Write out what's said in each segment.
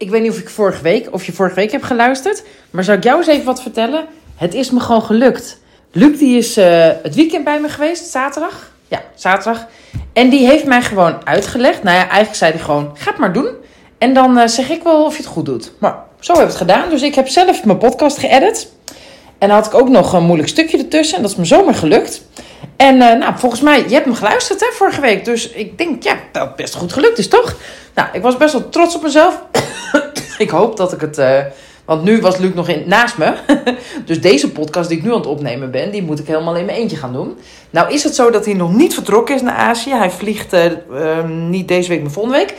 ik weet niet of ik vorige week, of je vorige week hebt geluisterd, maar zou ik jou eens even wat vertellen? Het is me gewoon gelukt. Luc die is uh, het weekend bij me geweest, zaterdag. Ja, zaterdag. En die heeft mij gewoon uitgelegd. Nou ja, eigenlijk zei hij gewoon, ga het maar doen. En dan uh, zeg ik wel of je het goed doet. Maar zo heb ik het gedaan. Dus ik heb zelf mijn podcast geëdit. En dan had ik ook nog een moeilijk stukje ertussen. En dat is me zomaar gelukt. En uh, nou, volgens mij, je hebt hem geluisterd hè, vorige week. Dus ik denk, ja, dat best goed gelukt is, toch? Nou, ik was best wel trots op mezelf. ik hoop dat ik het... Uh, want nu was Luc nog in, naast me. dus deze podcast die ik nu aan het opnemen ben, die moet ik helemaal in mijn eentje gaan doen. Nou is het zo dat hij nog niet vertrokken is naar Azië. Hij vliegt uh, niet deze week, maar volgende week.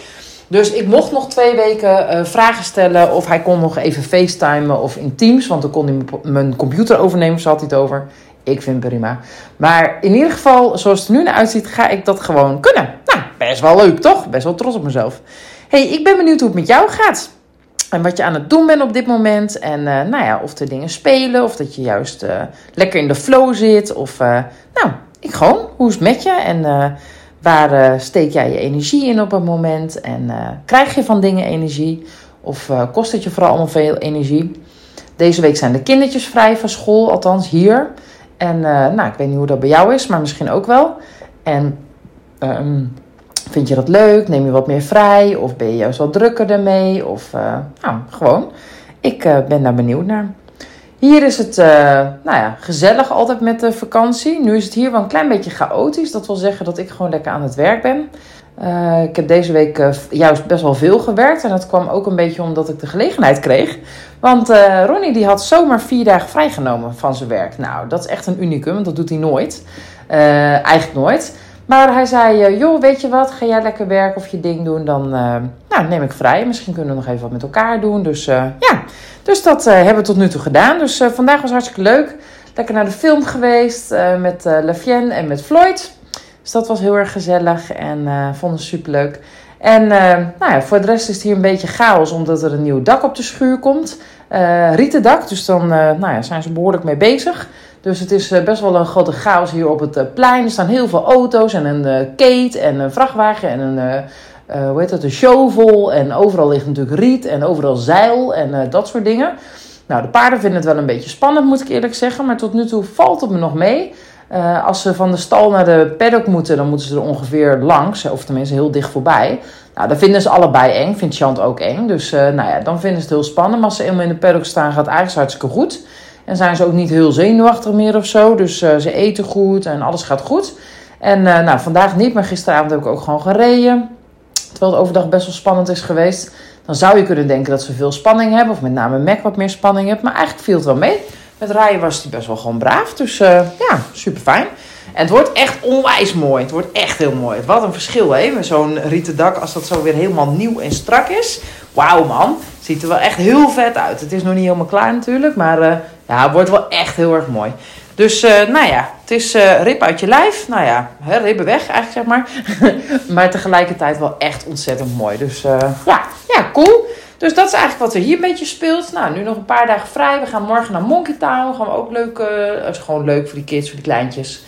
Dus ik mocht nog twee weken vragen stellen. Of hij kon nog even facetimen of in Teams. Want dan kon hij mijn computer overnemen, zo had hij het over. Ik vind het prima. Maar in ieder geval, zoals het er nu naar uitziet, ga ik dat gewoon kunnen. Nou, best wel leuk, toch? Best wel trots op mezelf. hey, ik ben benieuwd hoe het met jou gaat. En wat je aan het doen bent op dit moment. En uh, nou ja, of er dingen spelen. Of dat je juist uh, lekker in de flow zit. Of, uh, nou, ik gewoon. Hoe is het met je? En waar steek jij je energie in op het moment? En krijg je van dingen energie? Of kost het je vooral allemaal veel energie? Deze week zijn de kindertjes vrij van school, althans hier. En nou, ik weet niet hoe dat bij jou is, maar misschien ook wel. En um, Vind je dat leuk? Neem je wat meer vrij? Of ben je juist wat drukker ermee? Of uh, nou, gewoon. Ik uh, ben daar benieuwd naar. Hier is het nou ja, gezellig altijd met de vakantie. Nu is het hier wel een klein beetje chaotisch. Dat wil zeggen dat ik gewoon lekker aan het werk ben. Ik heb deze week juist best wel veel gewerkt. En dat kwam ook een beetje omdat ik de gelegenheid kreeg. Want Ronnie die had zomaar vier dagen vrijgenomen van zijn werk. Nou, dat is echt een unicum. Dat doet hij nooit. eigenlijk nooit. Maar hij zei, uh, joh, weet je wat, ga jij lekker werken of je ding doen, dan uh, nou, neem ik vrij. Misschien kunnen we nog even wat met elkaar doen. Dus uh, ja, dus dat hebben we tot nu toe gedaan. Dus vandaag was hartstikke leuk. Lekker naar de film geweest met Lafienne en met Floyd. Dus dat was heel erg gezellig en vonden ze superleuk. En nou ja, voor de rest is het hier een beetje chaos, omdat er een nieuw dak op de schuur komt. rieten dak, dus dan nou ja, zijn ze behoorlijk mee bezig. Dus het is eh, best wel een grote chaos hier op het eh, plein. Er staan heel veel auto's en een kate en een vrachtwagen en een, uh, hoe heet dat, een shovel. En overal ligt natuurlijk riet en overal zeil en dat soort dingen. Nou, de paarden vinden het wel een beetje spannend, moet ik eerlijk zeggen. Maar tot nu toe valt het me nog mee. Als ze van de stal naar de paddock moeten, dan moeten ze er ongeveer langs. Of tenminste heel dicht voorbij. Nou, dat vinden ze allebei eng. Vindt Chant ook eng. Dus nou ja, dan vinden ze het heel spannend. Maar als ze eenmaal in de paddock staan, gaat het eigenlijk hartstikke goed. En zijn ze ook niet heel zenuwachtig meer of zo. Dus uh, ze eten goed en alles gaat goed. En nou, vandaag niet, maar gisteravond heb ik ook gewoon gereden. Terwijl het overdag best wel spannend is geweest. Dan zou je kunnen denken dat ze veel spanning hebben. Of met name Mac wat meer spanning heeft. Maar eigenlijk viel het wel mee. Met rijden was hij best wel gewoon braaf. Dus uh, ja, super fijn. En het wordt echt onwijs mooi. Het wordt echt heel mooi. Wat een verschil, hè? Met zo'n rieten dak, als dat zo weer helemaal nieuw en strak is. Wauw, man. Ziet er wel echt heel vet uit. Het is nog niet helemaal klaar natuurlijk, maar uh, ja, het wordt wel echt heel erg mooi. Dus, uh, nou ja, het is uh, rib uit je lijf. Nou ja, hè, ribben weg eigenlijk, zeg maar. maar tegelijkertijd wel echt ontzettend mooi. Dus ja, ja, cool. Dus dat is eigenlijk wat er hier een beetje speelt. Nou, nu nog een paar dagen vrij. We gaan morgen naar Monkey Town. Gaan we ook leuk, uh, is gewoon leuk voor die kids, voor die kleintjes.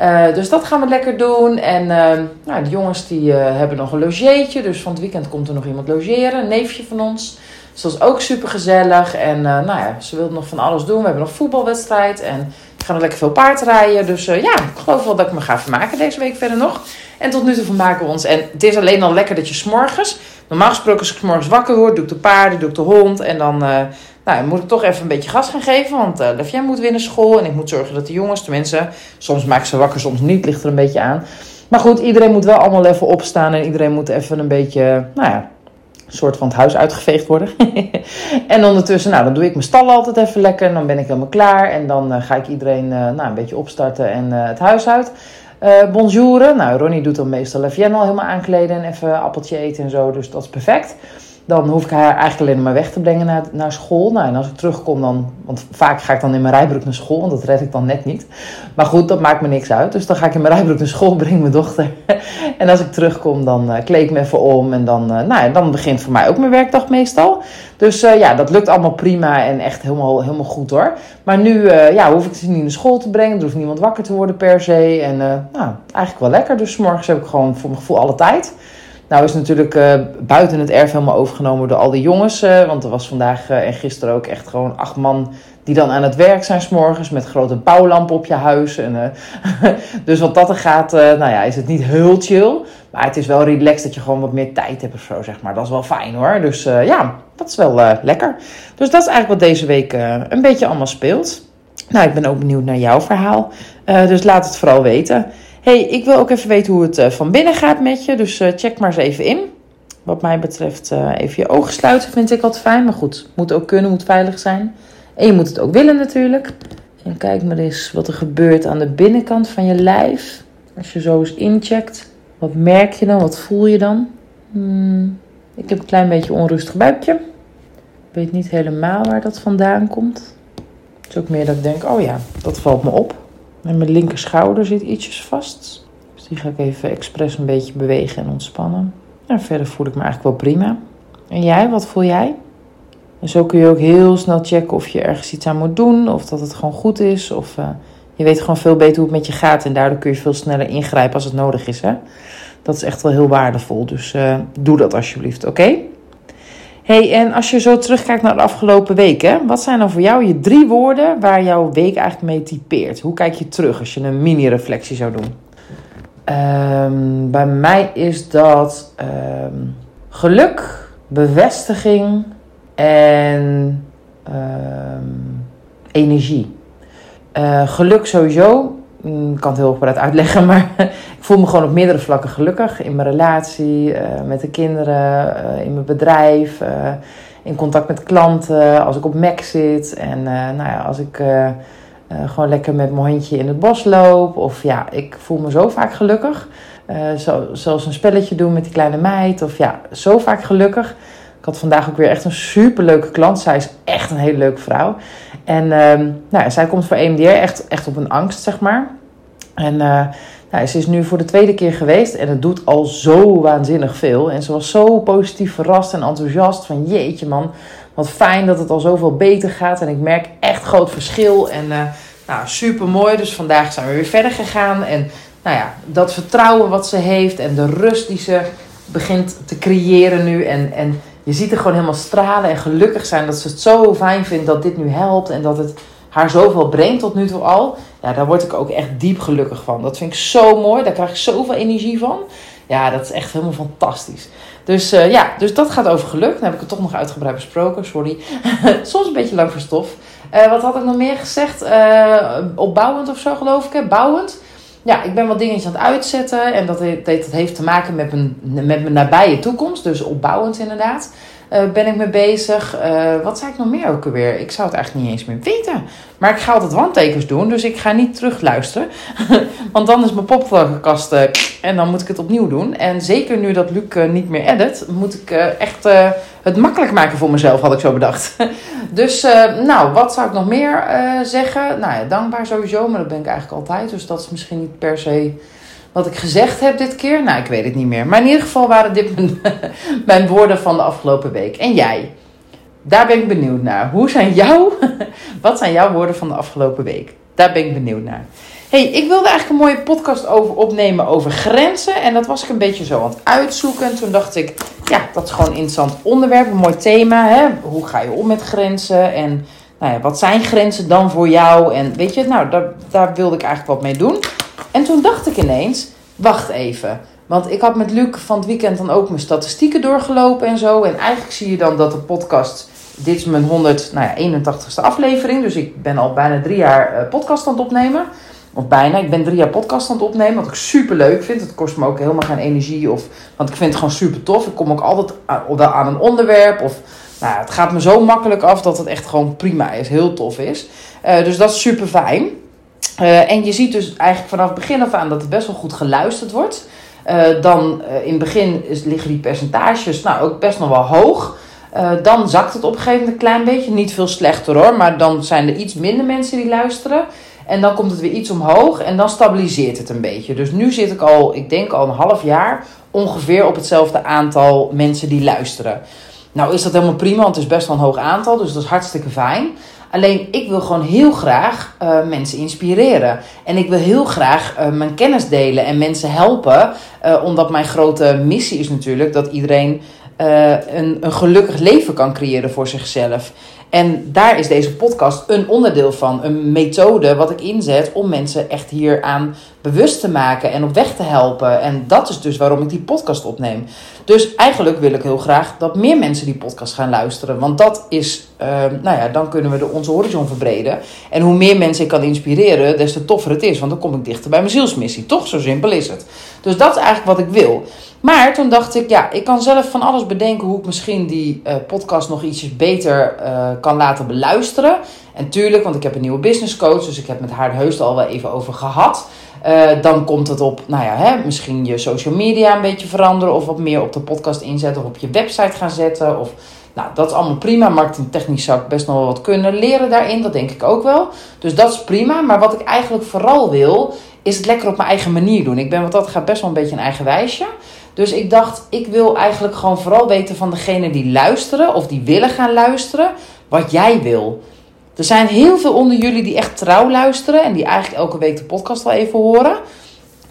Uh, dus dat gaan we lekker doen. En uh, nou, de jongens die hebben nog een logeetje. Dus van het weekend komt er nog iemand logeren. Een neefje van ons. Dus dat is ook super gezellig. En nou ja, ze wilden nog van alles doen. We hebben nog voetbalwedstrijd. En we gaan er lekker veel paard rijden. Dus ja, ik geloof wel dat ik me ga vermaken deze week verder nog. En tot nu toe vermaken we ons. En het is alleen al lekker dat je s'morgens... Normaal gesproken als ik morgens wakker word, doe ik de paarden, doe ik de hond. En dan uh, nou, moet ik toch even een beetje gas gaan geven. Want uh, moet weer naar school. En ik moet zorgen dat de jongens, tenminste, soms maak ik ze wakker, soms niet. Ligt er een beetje aan. Maar goed, iedereen moet wel allemaal even opstaan. En iedereen moet even een beetje, nou ja, een soort van het huis uitgeveegd worden. en ondertussen, nou, dan doe ik mijn stal altijd even lekker. En dan ben ik helemaal klaar. En dan uh, ga ik iedereen nou, een beetje opstarten en het huis uit. Uh, bonjouren. Nou, Ronnie doet dan meestal Lavienne al helemaal aankleden en even appeltje eten en zo. Dus dat is perfect. Dan hoef ik haar eigenlijk alleen maar weg te brengen naar, naar school. Nou, en als ik terugkom dan... Want vaak ga ik dan in mijn rijbroek naar school. Want dat red ik dan net niet. Maar goed, dat maakt me niks uit. Dus dan ga ik in mijn rijbroek naar school, breng mijn dochter. en als ik terugkom, dan uh, kleed ik me even om. En dan, uh, nou, dan begint voor mij ook mijn werkdag meestal. Dus uh, ja, dat lukt allemaal prima en echt helemaal, helemaal goed hoor. Maar nu ja, hoef ik ze niet naar school te brengen. Er hoeft niemand wakker te worden per se. En nou, eigenlijk wel lekker. Dus morgens heb ik gewoon voor mijn gevoel alle tijd. Nou is natuurlijk uh, buiten het erf helemaal overgenomen door al die jongens. Uh, want er was vandaag uh, en gisteren ook echt gewoon acht man die dan aan het werk zijn s'morgens met grote bouwlampen op je huis. En, dus wat dat er gaat, nou ja, is het niet heel chill. Maar het is wel relaxed dat je gewoon wat meer tijd hebt of zo, zeg maar. Dat is wel fijn hoor. Dus ja, dat is wel lekker. Dus dat is eigenlijk wat deze week een beetje allemaal speelt. Nou, ik ben ook benieuwd naar jouw verhaal. dus laat het vooral weten hey, ik wil ook even weten hoe het uh, van binnen gaat met je. Dus uh, check maar eens even in. Wat mij betreft, uh, even je ogen sluiten vind ik altijd fijn. Maar goed, moet ook kunnen, moet veilig zijn. En je moet het ook willen natuurlijk. En kijk maar eens wat er gebeurt aan de binnenkant van je lijf. Als je zo eens incheckt. Wat merk je dan? Wat voel je dan? Hmm, ik heb een klein beetje onrustig buikje. Ik weet niet helemaal waar dat vandaan komt. Het is ook meer dat ik denk, oh ja, dat valt me op. En mijn linker schouder zit ietsjes vast. Dus die ga ik even expres een beetje bewegen en ontspannen. En verder voel ik me eigenlijk wel prima. En jij, wat voel jij? En zo kun je ook heel snel checken of je ergens iets aan moet doen. Of dat het gewoon goed is. Of uh, je weet gewoon veel beter hoe het met je gaat. En daardoor kun je veel sneller ingrijpen als het nodig is. Hè? Dat is echt wel heel waardevol. Dus uh, doe dat alsjeblieft, oké? Hey, en als je zo terugkijkt naar de afgelopen weken, wat zijn dan voor jou je drie woorden waar jouw week eigenlijk mee typeert? Hoe kijk je terug als je een mini-reflectie zou doen? Um, bij mij is dat um, geluk, bevestiging en um, energie. Uh, geluk sowieso. Mm, ik kan het heel breed uitleggen, maar ik voel me gewoon op meerdere vlakken gelukkig. In mijn relatie, uh, met de kinderen, uh, in mijn bedrijf, uh, in contact met klanten, als ik op Mac zit en nou ja, als ik gewoon lekker met mijn hondje in het bos loop. Of ja, ik voel me zo vaak gelukkig. Zo, zoals een spelletje doen met die kleine meid. Of ja, zo vaak gelukkig. Had vandaag ook weer echt een superleuke klant. Zij is echt een hele leuke vrouw. En um, nou, zij komt voor EMDR echt, echt op een angst, zeg maar. En uh, nou, ze is nu voor de tweede keer geweest en het doet al zo waanzinnig veel. En ze was zo positief verrast en enthousiast van jeetje man, wat fijn dat het al zoveel beter gaat. En ik merk echt groot verschil en uh, nou, super mooi. Dus vandaag zijn we weer verder gegaan. En nou ja, dat vertrouwen wat ze heeft en de rust die ze begint te creëren nu. En, en je ziet er gewoon helemaal stralen en gelukkig zijn dat ze het zo fijn vindt dat dit nu helpt en dat het haar zoveel brengt tot nu toe al. Ja, daar word ik ook echt diep gelukkig van. Dat vind ik zo mooi. Daar krijg ik zoveel energie van. Ja, dat is echt helemaal fantastisch. Dus uh, ja, dus dat gaat over geluk. Dan heb ik het toch nog uitgebreid besproken, sorry. Soms een beetje lang voor stof. Uh, wat had ik nog meer gezegd? Uh, opbouwend of zo, geloof ik. Hè? Bouwend. Ja, ik ben wat dingetjes aan het uitzetten. En dat, heeft, te maken met mijn, met mijn nabije toekomst. Dus opbouwend inderdaad. Uh, ben ik mee bezig. Uh, wat zei ik nog meer ook alweer? Ik zou het eigenlijk niet eens meer weten. Maar ik ga altijd wandtekens doen, dus ik ga niet terugluisteren. Want dan is mijn popkast uh, en dan moet ik het opnieuw doen. En zeker nu dat Luc niet meer edit, moet ik echt het makkelijk maken voor mezelf, had ik zo bedacht. dus nou, wat zou ik nog meer zeggen? Nou ja, dankbaar sowieso, maar dat ben ik eigenlijk altijd. Dus dat is misschien niet per se wat ik gezegd heb dit keer? Nou, ik weet het niet meer. Maar in ieder geval waren dit mijn, woorden van de afgelopen week. En jij? Daar ben ik benieuwd naar. Hoe zijn jouw, wat zijn jouw woorden van de afgelopen week? Daar ben ik benieuwd naar. hey, ik wilde eigenlijk een mooie podcast over opnemen over grenzen. En dat was ik een beetje zo aan het uitzoeken. En toen dacht ik, ja, dat is gewoon een interessant onderwerp, een mooi thema. Hè? Hoe ga je om met grenzen? En nou ja, wat zijn grenzen dan voor jou? En weet je, nou, daar, daar wilde ik eigenlijk wat mee doen. En toen dacht ik ineens, wacht even. Want ik had met Luc van het weekend dan ook mijn statistieken doorgelopen en zo. En eigenlijk zie je dan dat de podcast, dit is mijn 100, nou ja, 81ste aflevering. Dus ik ben al bijna drie jaar uh, podcast aan het opnemen. Of bijna, ik ben drie jaar podcast aan het opnemen. Wat ik super leuk vind. Het kost me ook helemaal geen energie. Of, want ik vind het gewoon super tof. Ik kom ook altijd wel aan een onderwerp. Of nou, het gaat me zo makkelijk af dat het echt gewoon prima is. Heel tof is. Uh, dus dat is super fijn. Uh, en je ziet dus eigenlijk vanaf begin af aan dat het best wel goed geluisterd wordt. dan in het begin liggen die percentages nou, ook best nog wel hoog. dan zakt het op een gegeven moment een klein beetje. Niet veel slechter hoor, maar dan zijn er iets minder mensen die luisteren. En dan komt het weer iets omhoog en dan stabiliseert het een beetje. Dus nu zit ik al, ik denk al een half jaar ongeveer op hetzelfde aantal mensen die luisteren. Nou is dat helemaal prima, want het is best wel een hoog aantal, dus dat is hartstikke fijn. Alleen ik wil gewoon heel graag uh, mensen inspireren. En ik wil heel graag uh, mijn kennis delen en mensen helpen. Uh, omdat mijn grote missie is natuurlijk dat iedereen een, een gelukkig leven kan creëren voor zichzelf. En daar is deze podcast een onderdeel van. Een methode wat ik inzet om mensen echt hieraan bewust te maken en op weg te helpen. En dat is dus waarom ik die podcast opneem. Dus eigenlijk wil ik heel graag dat meer mensen die podcast gaan luisteren. Want dat is, uh, nou ja, dan kunnen we de, onze horizon verbreden. En hoe meer mensen ik kan inspireren, des te toffer het is. Want dan kom ik dichter bij mijn zielsmissie. Toch? Zo simpel is het. Dus dat is eigenlijk wat ik wil. Maar toen dacht ik, ja, ik kan zelf van alles bedenken hoe ik misschien die uh, podcast nog ietsjes beter uh, kan laten beluisteren. En tuurlijk, want ik heb een nieuwe business coach, dus ik heb met haar heus al wel even over gehad. Uh, dan komt het op, nou ja, hè, misschien je social media een beetje veranderen. Of wat meer op de podcast inzetten of op je website gaan zetten. Of, nou, dat is allemaal prima. Marketingtechnisch zou ik best nog wel wat kunnen leren daarin. Dat denk ik ook wel. Dus dat is prima. Maar wat ik eigenlijk vooral wil, is het lekker op mijn eigen manier doen. Ik ben wat dat gaat best wel een beetje een eigen wijsje. Dus ik dacht, ik wil eigenlijk gewoon vooral weten van degene die luisteren of die willen gaan luisteren, wat jij wil. Er zijn heel veel onder jullie die echt trouw luisteren en die eigenlijk elke week de podcast wel even horen.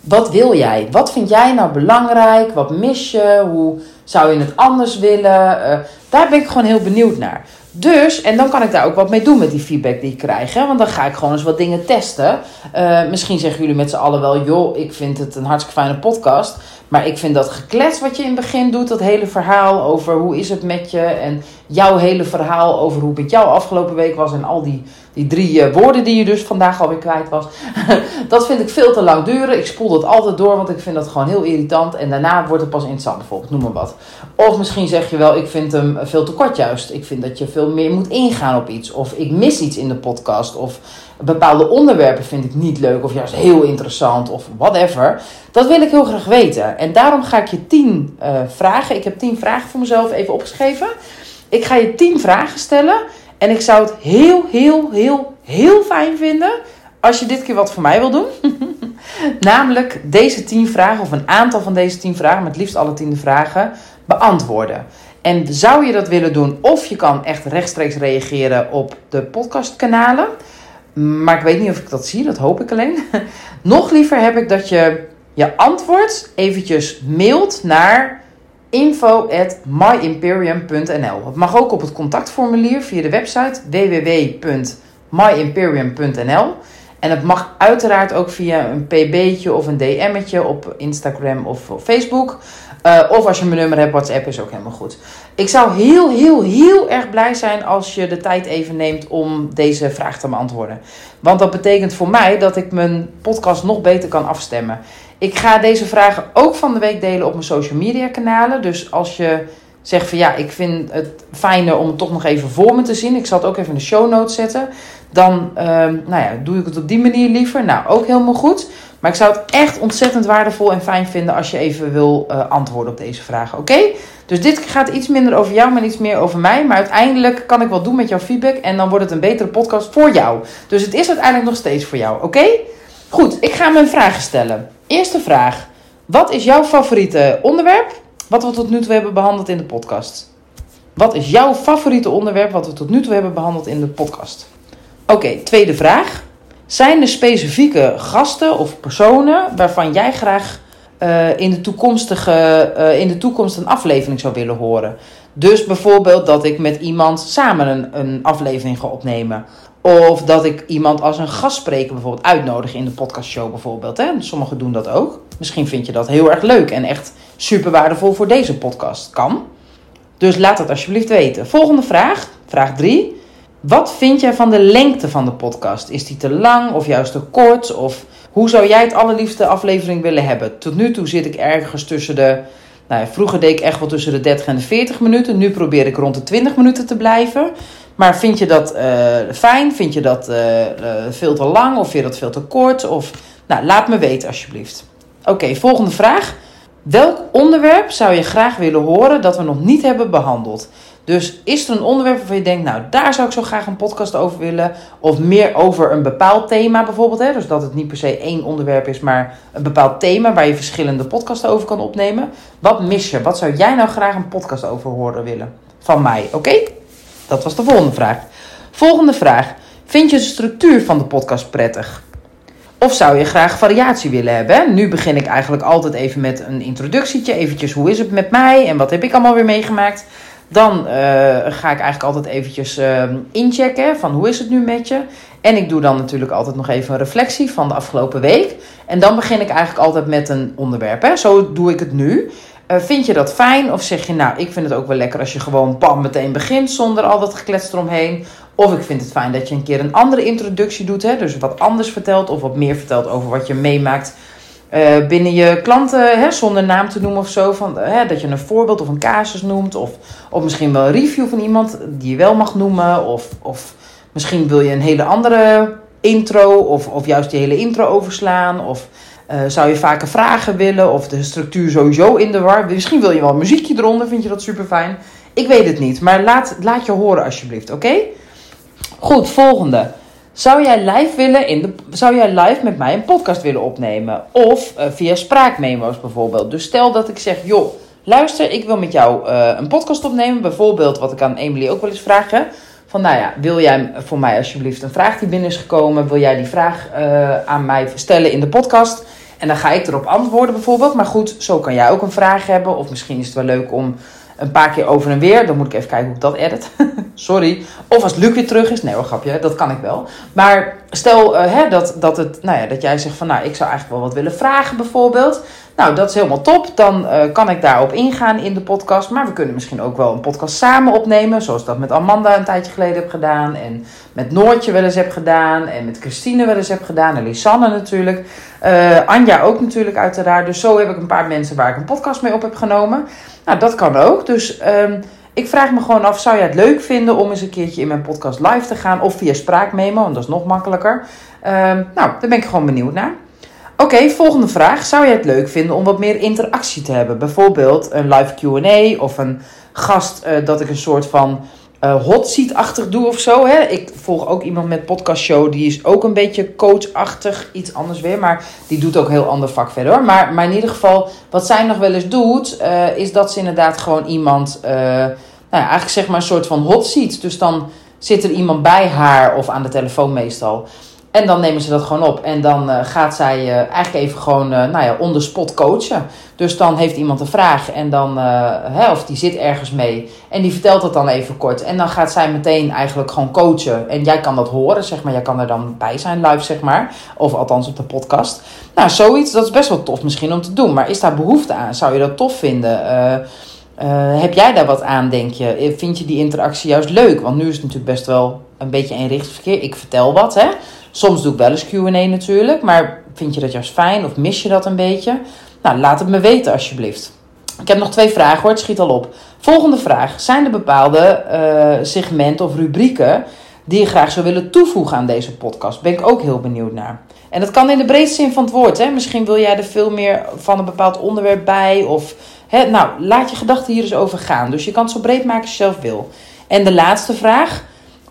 Wat wil jij? Wat vind jij nou belangrijk? Wat mis je? Hoe zou je het anders willen? Uh, daar ben ik gewoon heel benieuwd naar. Dus, en dan kan ik daar ook wat mee doen met die feedback die ik krijg. Hè? Want dan ga ik gewoon eens wat dingen testen. Uh, misschien zeggen jullie met z'n allen wel: joh, ik vind het een hartstikke fijne podcast. Maar ik vind dat geklets wat je in het begin doet, dat hele verhaal over hoe is het met je. En jouw hele verhaal over hoe het met jou afgelopen week was. En al die, die drie uh, woorden die je dus vandaag alweer kwijt was. dat vind ik veel te lang duren. Ik spoel dat altijd door, want ik vind dat gewoon heel irritant. En daarna wordt het pas interessant bijvoorbeeld, noem maar wat. Of misschien zeg je wel, ik vind hem veel te kort juist. Ik vind dat je veel meer moet ingaan op iets. Of ik mis iets in de podcast. Of bepaalde onderwerpen vind ik niet leuk. Of juist heel interessant. Of whatever. Dat wil ik heel graag weten. En daarom ga ik je tien uh, vragen. Ik heb tien vragen voor mezelf even opgeschreven. Ik ga je tien vragen stellen. En ik zou het heel, heel, heel, heel fijn vinden als je dit keer wat voor mij wil doen. Namelijk deze tien vragen, of een aantal van deze tien vragen, met liefst alle tien vragen, beantwoorden. En zou je dat willen doen, of je kan echt rechtstreeks reageren op de podcastkanalen. Maar ik weet niet of ik dat zie, dat hoop ik alleen. Nog liever heb ik dat je je antwoord eventjes mailt naar info@myimperium.nl. Het mag ook op het contactformulier via de website www.myimperium.nl. En het mag uiteraard ook via een pb'tje of een DM'tje op Instagram of Facebook. Uh, of als je mijn nummer hebt, WhatsApp is ook helemaal goed. Ik zou heel, heel, heel erg blij zijn als je de tijd even neemt om deze vraag te beantwoorden. Want dat betekent voor mij dat ik mijn podcast nog beter kan afstemmen. Ik ga deze vragen ook van de week delen op mijn social media kanalen. Dus als je zegt van ja, ik vind het fijner om het toch nog even voor me te zien. Ik zal het ook even in de show notes zetten. Dan uh, nou ja, doe ik het op die manier liever. Nou, ook helemaal goed. Maar ik zou het echt ontzettend waardevol en fijn vinden als je even wil uh, antwoorden op deze vragen. Oké? Dus dit gaat iets minder over jou, maar iets meer over mij. Maar uiteindelijk kan ik wat doen met jouw feedback. En dan wordt het een betere podcast voor jou. Dus het is uiteindelijk nog steeds voor jou. Oké? Goed, ik ga mijn vragen stellen. Eerste vraag. Wat is jouw favoriete onderwerp? Wat we tot nu toe hebben behandeld in de podcast. Wat is jouw favoriete onderwerp wat we tot nu toe hebben behandeld in de podcast? Oké, tweede vraag. Zijn er specifieke gasten of personen waarvan jij graag uh, in, de toekomstige, uh, in de toekomst een aflevering zou willen horen? Dus bijvoorbeeld dat ik met iemand samen een, een aflevering ga opnemen. Of dat ik iemand als een gastspreker bijvoorbeeld uitnodig in de podcastshow bijvoorbeeld. Hè? Sommigen doen dat ook. Misschien vind je dat heel erg leuk en echt super waardevol voor deze podcast. Kan. Dus laat het alsjeblieft weten. Volgende vraag, vraag 3. Wat vind jij van de lengte van de podcast? Is die te lang of juist te kort? Of hoe zou jij het allerliefste aflevering willen hebben? Tot nu toe zit ik ergens tussen de. Nou, vroeger deed ik echt wel tussen de 30 en de 40 minuten. Nu probeer ik rond de 20 minuten te blijven. Maar vind je dat uh, fijn? Vind je dat uh, uh, veel te lang? Of vind je dat veel te kort? Of, nou, laat me weten alsjeblieft. Oké, volgende vraag. Welk onderwerp zou je graag willen horen dat we nog niet hebben behandeld? Dus is er een onderwerp waarvan je denkt, nou daar zou ik zo graag een podcast over willen. Of meer over een bepaald thema bijvoorbeeld. Hè? Dus dat het niet per se één onderwerp is, maar een bepaald thema waar je verschillende podcasts over kan opnemen. Wat mis je? Wat zou jij nou graag een podcast over horen willen? Van mij, oké? Dat was de volgende vraag. Volgende vraag. Vind je de structuur van de podcast prettig? Of zou je graag variatie willen hebben? Nu begin ik eigenlijk altijd even met een introductietje. Eventjes, hoe is het met mij en wat heb ik allemaal weer meegemaakt? Dan uh, ga ik eigenlijk altijd eventjes uh, inchecken van hoe is het nu met je. En ik doe dan natuurlijk altijd nog even een reflectie van de afgelopen week. En dan begin ik eigenlijk altijd met een onderwerp. Hè. Zo doe ik het nu. Uh, vind je dat fijn? Of zeg je, nou, ik vind het ook wel lekker als je gewoon pam meteen begint zonder al dat geklets eromheen. Of ik vind het fijn dat je een keer een andere introductie doet. Hè? Dus wat anders vertelt of wat meer vertelt over wat je meemaakt uh, binnen je klanten. Hè? Zonder naam te noemen of zo. Van, hè? Dat je een voorbeeld of een casus noemt. Of, of misschien wel een review van iemand die je wel mag noemen. Of, of misschien wil je een hele andere intro. Of, of juist die hele intro overslaan. Of uh, zou je vaker vragen willen. Of de structuur sowieso in de war. Misschien wil je wel een muziekje eronder. Vind je dat super fijn? Ik weet het niet. Maar laat, laat je horen alsjeblieft. Oké? Goed, volgende. Zou jij live willen in de, zou jij live met mij een podcast willen opnemen? Of uh, via spraakmemo's bijvoorbeeld. Dus stel dat ik zeg, joh, luister, ik wil met jou uh, een podcast opnemen. Bijvoorbeeld, wat ik aan Emily ook wel eens vraag. Hè? Van, nou ja, wil jij voor mij alsjeblieft een vraag die binnen is gekomen? Wil jij die vraag uh, aan mij stellen in de podcast? En dan ga ik erop antwoorden bijvoorbeeld. Maar goed, zo kan jij ook een vraag hebben. Of misschien is het wel leuk om een paar keer over en weer. Dan moet ik even kijken hoe ik dat edit. Sorry. Of als Luc terug is. Nee hoor, grapje. Dat kan ik wel. Maar stel uh, hè, dat, dat, het, nou ja, dat jij zegt van... Nou, ik zou eigenlijk wel wat willen vragen bijvoorbeeld. Nou, dat is helemaal top. Dan uh, kan ik daarop ingaan in de podcast. Maar we kunnen misschien ook wel een podcast samen opnemen. Zoals dat met Amanda een tijdje geleden heb gedaan. En met Noortje wel eens heb gedaan. En met Christine wel eens heb gedaan. En Lisanne natuurlijk. Uh, Anja ook natuurlijk uiteraard. Dus zo heb ik een paar mensen waar ik een podcast mee op heb genomen. Nou, dat kan ook. Dus um, ik vraag me gewoon af, zou jij het leuk vinden om eens een keertje in mijn podcast live te gaan? Of via spraakmemo, want dat is nog makkelijker. Um, nou, daar ben ik gewoon benieuwd naar. Oké, volgende vraag. Zou jij het leuk vinden om wat meer interactie te hebben? Bijvoorbeeld een live Q&A of een gast uh, dat ik een soort van uh, hot seat-achtig doe of zo. Hè? Ik volg ook iemand met podcastshow. Die is ook een beetje coachachtig. Iets anders weer. Maar die doet ook een heel ander vak verder hoor. Maar, maar in ieder geval, wat zij nog wel eens doet. Uh, is dat ze inderdaad gewoon iemand. Nou ja, eigenlijk zeg maar een soort van hot seat. Dus dan zit er iemand bij haar. Of aan de telefoon meestal. En dan nemen ze dat gewoon op. En dan uh, gaat zij uh, eigenlijk even gewoon uh, nou ja, on the spot coachen. Dus dan heeft iemand een vraag en dan, hè, of die zit ergens mee. En die vertelt dat dan even kort. En dan gaat zij meteen eigenlijk gewoon coachen. En jij kan dat horen, zeg maar. Jij kan er dan bij zijn live, zeg maar. Of althans op de podcast. Nou, zoiets, dat is best wel tof misschien om te doen. Maar is daar behoefte aan? Zou je dat tof vinden? heb jij daar wat aan, denk je? Vind je die interactie juist leuk? Want nu is het natuurlijk best wel een beetje eenrichtingsverkeer. Ik vertel wat, hè. Soms doe ik wel eens QA natuurlijk, maar vind je dat juist fijn of mis je dat een beetje? Nou, laat het me weten alsjeblieft. Ik heb nog twee vragen hoor, het schiet al op. Volgende vraag. Zijn er bepaalde uh, segmenten of rubrieken die je graag zou willen toevoegen aan deze podcast? Ben ik ook heel benieuwd naar. En dat kan in de breedste zin van het woord. Hè? Misschien wil jij er veel meer van een bepaald onderwerp bij. Of, hè? Nou, laat je gedachten hier eens over gaan. Dus je kan het zo breed maken als je zelf wil. En de laatste vraag.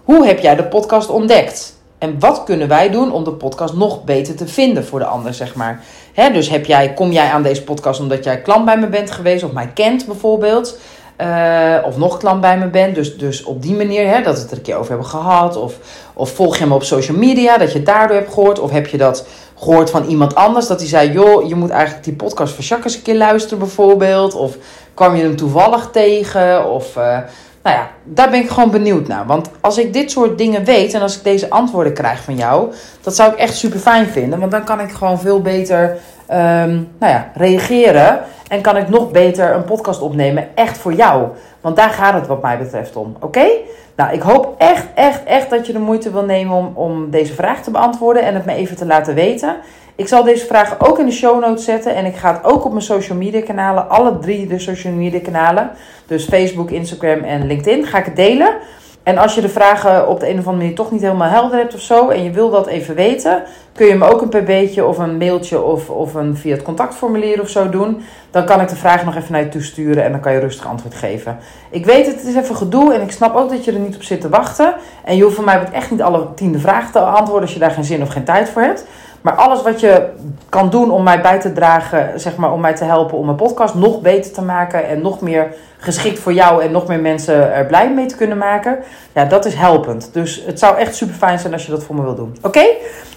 Hoe heb jij de podcast ontdekt? En wat kunnen wij doen om de podcast nog beter te vinden voor de ander, zeg maar. Dus heb jij, kom jij aan deze podcast omdat jij klant bij me bent geweest of mij kent bijvoorbeeld. Uh, of nog klant bij me bent. Dus, dus op die manier hè, dat we het er een keer over hebben gehad. Of, of volg je me op social media, dat je het daardoor hebt gehoord. Of heb je dat gehoord van iemand anders, dat die zei... joh, je moet eigenlijk die podcast van Jacques eens een keer luisteren bijvoorbeeld. Of kwam je hem toevallig tegen. Of... Uh, nou ja, daar ben ik gewoon benieuwd naar. Want als ik dit soort dingen weet en als ik deze antwoorden krijg van jou, dat zou ik echt super fijn vinden. Want dan kan ik gewoon veel beter um, nou ja, reageren. En kan ik nog beter een podcast opnemen, echt voor jou. Want daar gaat het wat mij betreft om. Oké? Nou, ik hoop echt, echt, echt dat je de moeite wil nemen om, om deze vraag te beantwoorden en het me even te laten weten. Ik zal deze vragen ook in de show notes zetten. En ik ga het ook op mijn social media kanalen. Alle drie de social media kanalen. Dus Facebook, Instagram en LinkedIn. Ga ik het delen. En als je de vragen op de een of andere manier toch niet helemaal helder hebt of zo, en je wil dat even weten, kun je me ook een pb'tje of een mailtje of, of een via het contactformulier of zo doen. Dan kan ik de vraag nog even naar je toesturen en dan kan je rustig antwoord geven. Ik weet het, het is even gedoe en ik snap ook dat je er niet op zit te wachten. En je hoeft van mij echt niet alle tiende vragen te antwoorden als je daar geen zin of geen tijd voor hebt. Maar alles wat je kan doen om mij bij te dragen, zeg maar, om mij te helpen om mijn podcast nog beter te maken en nog meer geschikt voor jou en nog meer mensen er blij mee te kunnen maken, ja, dat is helpend. Dus het zou echt super fijn zijn als je dat voor me wil doen. Oké?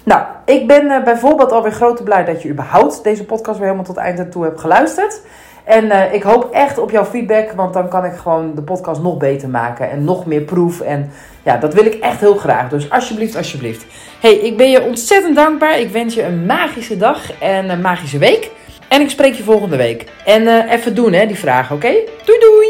Nou, ik ben uh, bijvoorbeeld alweer grote blij dat je überhaupt deze podcast weer helemaal tot eind en toe hebt geluisterd. En uh, ik hoop echt op jouw feedback, want dan kan ik gewoon de podcast nog beter maken en nog meer proef. En ja, dat wil ik echt heel graag. Dus alsjeblieft, alsjeblieft. Hey, ik ben je ontzettend dankbaar. Ik wens je een magische dag en een magische week. En ik spreek je volgende week. En uh, even doen, hè, die vragen, oké? Doei doei!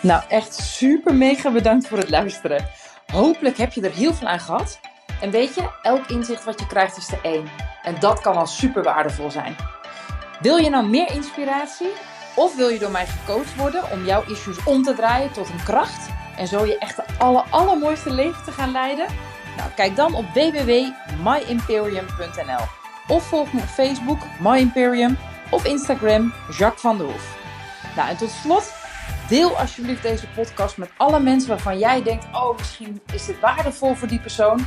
Nou, echt super mega bedankt voor het luisteren. Hopelijk heb je er heel veel aan gehad. En weet je, elk inzicht wat je krijgt is de één. En dat kan al super waardevol zijn. Wil je nou meer inspiratie? Of wil je door mij gecoacht worden om jouw issues om te draaien tot een kracht? En zo je echt de aller, allermooiste leven te gaan leiden? Nou, kijk dan op www.myimperium.nl Of volg me op Facebook, My Imperium, of Instagram, Jacques van der Hoef. Nou, en tot slot, deel alsjeblieft deze podcast met alle mensen waarvan jij denkt: oh, misschien is dit waardevol voor die persoon.